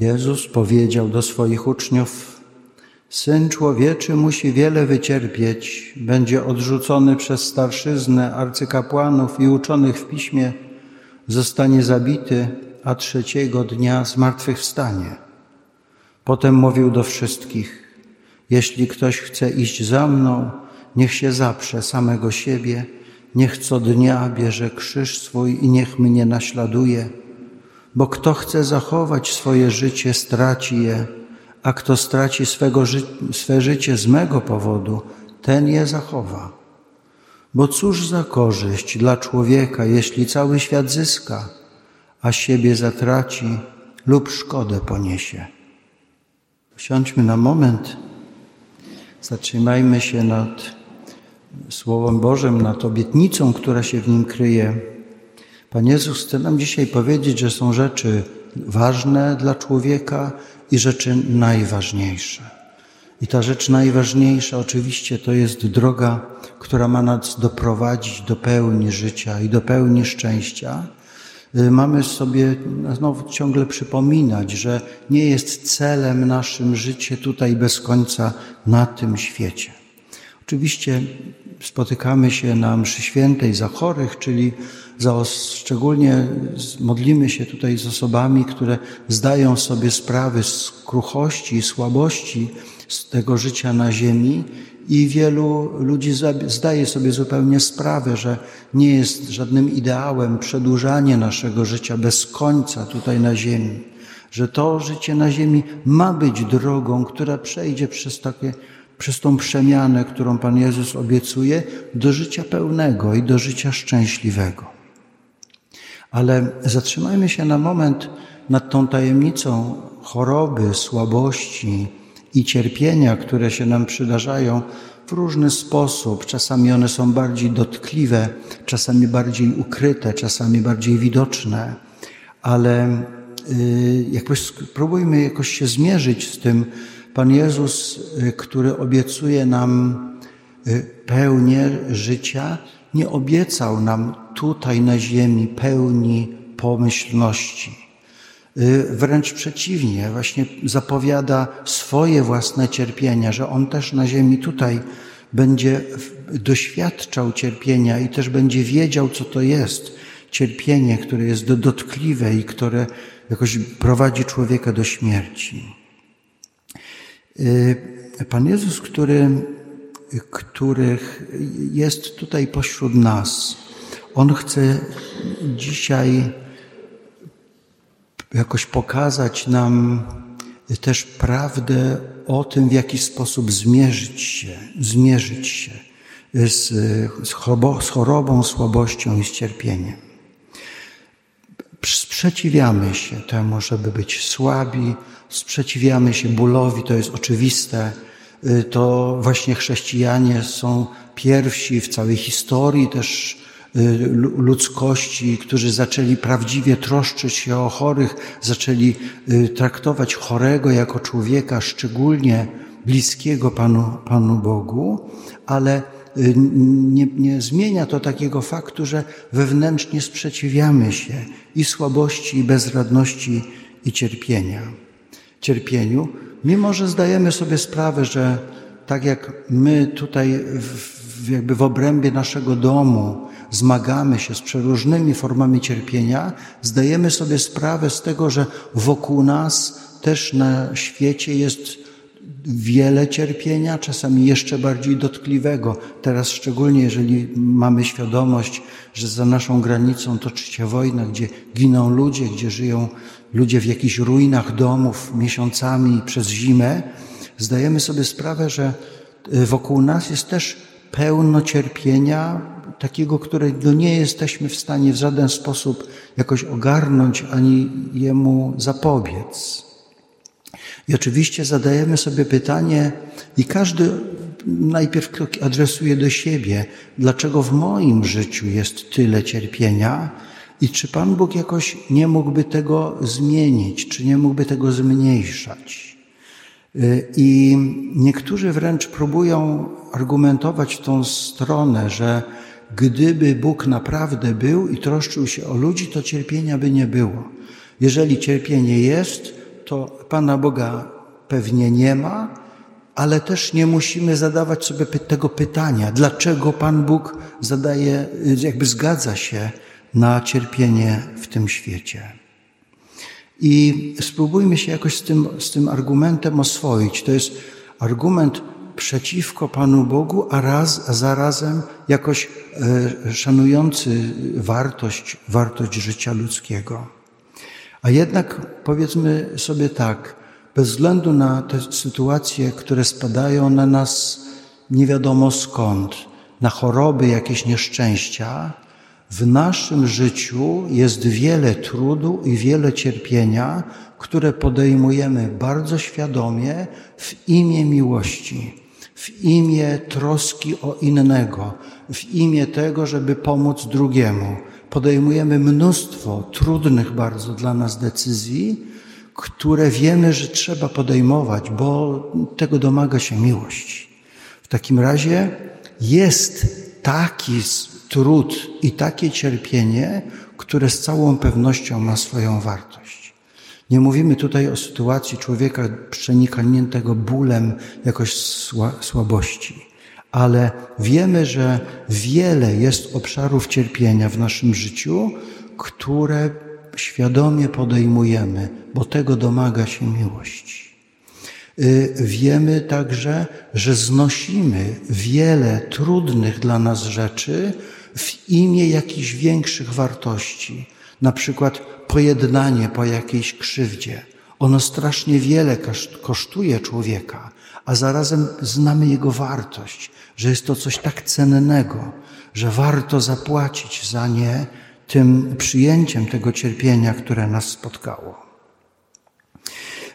Jezus powiedział do swoich uczniów: Syn człowieczy musi wiele wycierpieć, będzie odrzucony przez starszyznę, arcykapłanów i uczonych w piśmie, zostanie zabity, a trzeciego dnia zmartwychwstanie. Potem mówił do wszystkich: Jeśli ktoś chce iść za mną, niech się zaprze samego siebie, niech co dnia bierze krzyż swój i niech mnie naśladuje. Bo kto chce zachować swoje życie, straci je, a kto straci swego ży swe życie z mego powodu, ten je zachowa. Bo cóż za korzyść dla człowieka, jeśli cały świat zyska, a siebie zatraci lub szkodę poniesie. Usiądźmy na moment, zatrzymajmy się nad Słowem Bożym, nad obietnicą, która się w nim kryje. Pan Jezus chce nam dzisiaj powiedzieć, że są rzeczy ważne dla człowieka i rzeczy najważniejsze. I ta rzecz najważniejsza oczywiście to jest droga, która ma nas doprowadzić do pełni życia i do pełni szczęścia. Y, mamy sobie znowu ciągle przypominać, że nie jest celem naszym życie tutaj bez końca na tym świecie. Oczywiście spotykamy się na mszy świętej za chorych, czyli za, szczególnie modlimy się tutaj z osobami, które zdają sobie sprawy z kruchości i słabości z tego życia na ziemi i wielu ludzi zdaje sobie zupełnie sprawę, że nie jest żadnym ideałem przedłużanie naszego życia bez końca tutaj na ziemi, że to życie na ziemi ma być drogą, która przejdzie przez takie przez tą przemianę, którą Pan Jezus obiecuje, do życia pełnego i do życia szczęśliwego. Ale zatrzymajmy się na moment nad tą tajemnicą choroby, słabości i cierpienia, które się nam przydarzają w różny sposób. Czasami one są bardziej dotkliwe, czasami bardziej ukryte, czasami bardziej widoczne, ale y, jakoś spróbujmy jakoś się zmierzyć z tym, Pan Jezus, y, który obiecuje nam y, pełnię życia, nie obiecał nam tutaj na ziemi pełni pomyślności. Y, wręcz przeciwnie, właśnie zapowiada swoje własne cierpienia, że On też na ziemi tutaj będzie doświadczał cierpienia i też będzie wiedział, co to jest cierpienie, które jest dotkliwe i które jakoś prowadzi człowieka do śmierci. Y, Pan Jezus, który, których jest tutaj pośród nas, On chce dzisiaj jakoś pokazać nam też prawdę o tym, w jaki sposób zmierzyć się, zmierzyć się z, z, chorobą, z chorobą, słabością i z cierpieniem. Sprzeciwiamy się temu, żeby być słabi, sprzeciwiamy się bólowi, to jest oczywiste. Y, to właśnie chrześcijanie są pierwsi w całej historii też y, ludzkości, którzy zaczęli prawdziwie troszczyć się o chorych, zaczęli y, traktować chorego jako człowieka szczególnie bliskiego Panu, Panu Bogu, ale nie, nie zmienia to takiego faktu, że wewnętrznie sprzeciwiamy się i słabości, i bezradności, i cierpienia cierpieniu, mimo że zdajemy sobie sprawę, że tak jak my tutaj w, jakby w obrębie naszego domu zmagamy się z przeróżnymi formami cierpienia, zdajemy sobie sprawę z tego, że wokół nas też na świecie jest wiele cierpienia, czasami jeszcze bardziej dotkliwego. Teraz szczególnie, jeżeli mamy świadomość, że za naszą granicą toczy się wojna, gdzie giną ludzie, gdzie żyją ludzie w jakichś ruinach domów miesiącami przez zimę, zdajemy sobie sprawę, że y, wokół nas jest też pełno cierpienia, takiego, którego nie jesteśmy w stanie w żaden sposób jakoś ogarnąć ani jemu zapobiec. I oczywiście zadajemy sobie pytanie, i każdy najpierw adresuje do siebie, dlaczego w moim życiu jest tyle cierpienia i czy Pan Bóg jakoś nie mógłby tego zmienić, czy nie mógłby tego zmniejszać. Y, I niektórzy wręcz próbują argumentować w tą stronę, że gdyby Bóg naprawdę był i troszczył się o ludzi, to cierpienia by nie było. Jeżeli cierpienie jest, to Pana Boga pewnie nie ma, ale też nie musimy zadawać sobie tego pytania, dlaczego Pan Bóg zadaje, jakby zgadza się na cierpienie w tym świecie. I spróbujmy się jakoś z tym, z tym argumentem oswoić. To jest argument przeciwko Panu Bogu, a, raz, a zarazem jakoś e, szanujący wartość, wartość życia ludzkiego. A jednak powiedzmy sobie tak, bez względu na te sytuacje, które spadają na nas nie wiadomo skąd, na choroby, jakieś nieszczęścia, w naszym życiu jest wiele trudu i wiele cierpienia, które podejmujemy bardzo świadomie w imię miłości, w imię troski o innego, w imię tego, żeby pomóc drugiemu. Podejmujemy mnóstwo trudnych bardzo dla nas decyzji, które wiemy, że trzeba podejmować, bo tego domaga się miłość. W takim razie jest taki trud i takie cierpienie, które z całą pewnością ma swoją wartość. Nie mówimy tutaj o sytuacji człowieka przenikniętego bólem jakoś słabości, ale wiemy, że wiele jest obszarów cierpienia w naszym życiu, które świadomie podejmujemy, bo tego domaga się miłość. Y, wiemy także, że znosimy wiele trudnych dla nas rzeczy w imię jakichś większych wartości, na przykład pojednanie po jakiejś krzywdzie. Ono strasznie wiele kosztuje człowieka, a zarazem znamy jego wartość, że jest to coś tak cennego, że warto zapłacić za nie tym przyjęciem tego cierpienia, które nas spotkało.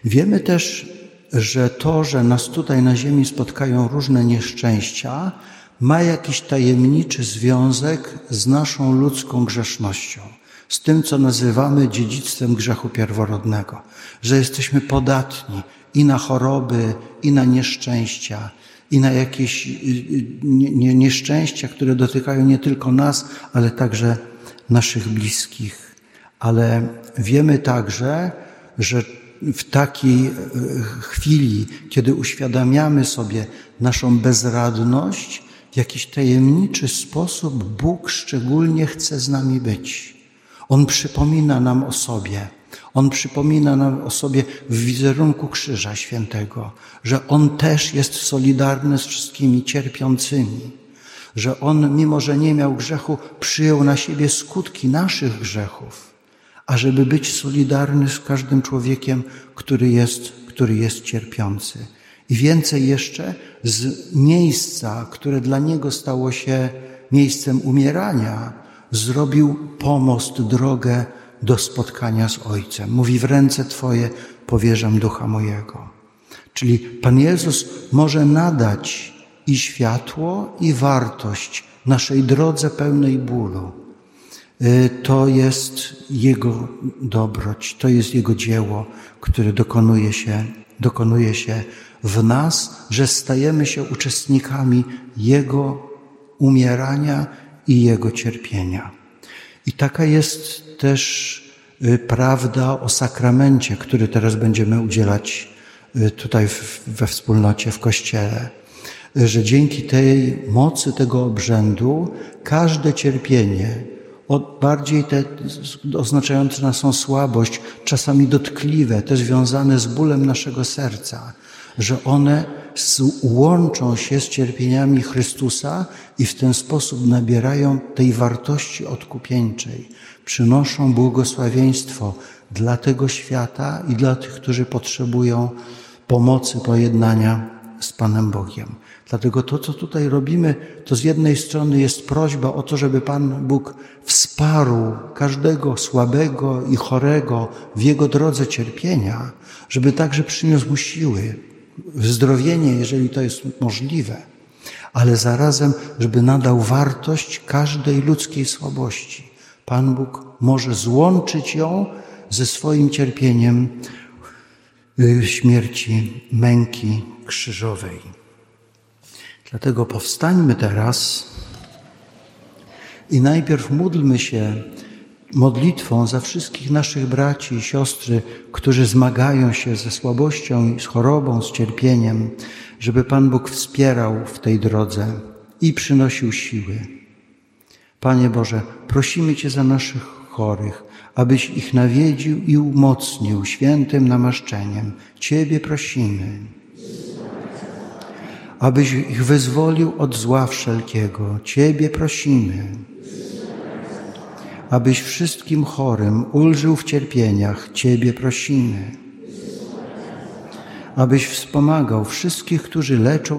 Wiemy też, że to, że nas tutaj na Ziemi spotkają różne nieszczęścia, ma jakiś tajemniczy związek z naszą ludzką grzesznością, z tym, co nazywamy dziedzictwem grzechu pierworodnego, że jesteśmy podatni i na choroby, i na nieszczęścia, i na jakieś nieszczęścia, które dotykają nie tylko nas, ale także naszych bliskich. Ale wiemy także, że w takiej e, chwili, kiedy uświadamiamy sobie naszą bezradność, w jakiś tajemniczy sposób Bóg szczególnie chce z nami być. On przypomina nam o sobie. On przypomina nam o sobie w wizerunku Krzyża Świętego, że On też jest solidarny z wszystkimi cierpiącymi, że On, mimo że nie miał grzechu, przyjął na siebie skutki naszych grzechów, ażeby być solidarny z każdym człowiekiem, który jest, który jest cierpiący. I więcej jeszcze z miejsca, które dla niego stało się miejscem umierania, zrobił pomost, drogę do spotkania z Ojcem. Mówi, w ręce Twoje powierzam ducha mojego. Czyli Pan Jezus może nadać i światło, i wartość naszej drodze pełnej bólu. Y, to jest Jego dobroć, to jest Jego dzieło, które dokonuje się, dokonuje się w nas, że stajemy się uczestnikami Jego umierania i Jego cierpienia. I taka jest też y, prawda o sakramencie, który teraz będziemy udzielać y, tutaj we wspólnocie, w Kościele. Że dzięki tej mocy tego obrzędu każde cierpienie, bardziej te oznaczające naszą słabość, czasami dotkliwe, te związane z bólem naszego serca, że one łączą się z cierpieniami Chrystusa i w ten sposób nabierają tej wartości odkupieńczej, przynoszą błogosławieństwo dla tego świata i dla tych, którzy potrzebują pomocy pojednania z Panem Bogiem. Dlatego to, co tutaj robimy, to z jednej strony jest prośba o to, żeby Pan Bóg wsparł każdego słabego i chorego w jego drodze cierpienia, żeby także przyniósł mu siły, wyzdrowienie, jeżeli to jest możliwe, ale zarazem, żeby nadał wartość każdej ludzkiej słabości. Pan Bóg może złączyć ją ze swoim cierpieniem y, śmierci, męki krzyżowej. Dlatego powstańmy teraz i najpierw módlmy się modlitwą za wszystkich naszych braci i siostry, którzy zmagają się ze słabością z chorobą, z cierpieniem, żeby Pan Bóg wspierał w tej drodze i przynosił siły. Panie Boże, prosimy Cię za naszych chorych, abyś ich nawiedził i umocnił świętym namaszczeniem. Ciebie prosimy. Abyś ich wyzwolił od zła wszelkiego. Ciebie prosimy. Abyś wszystkim chorym ulżył w cierpieniach. Ciebie prosimy. Abyś wspomagał wszystkich, którzy leczą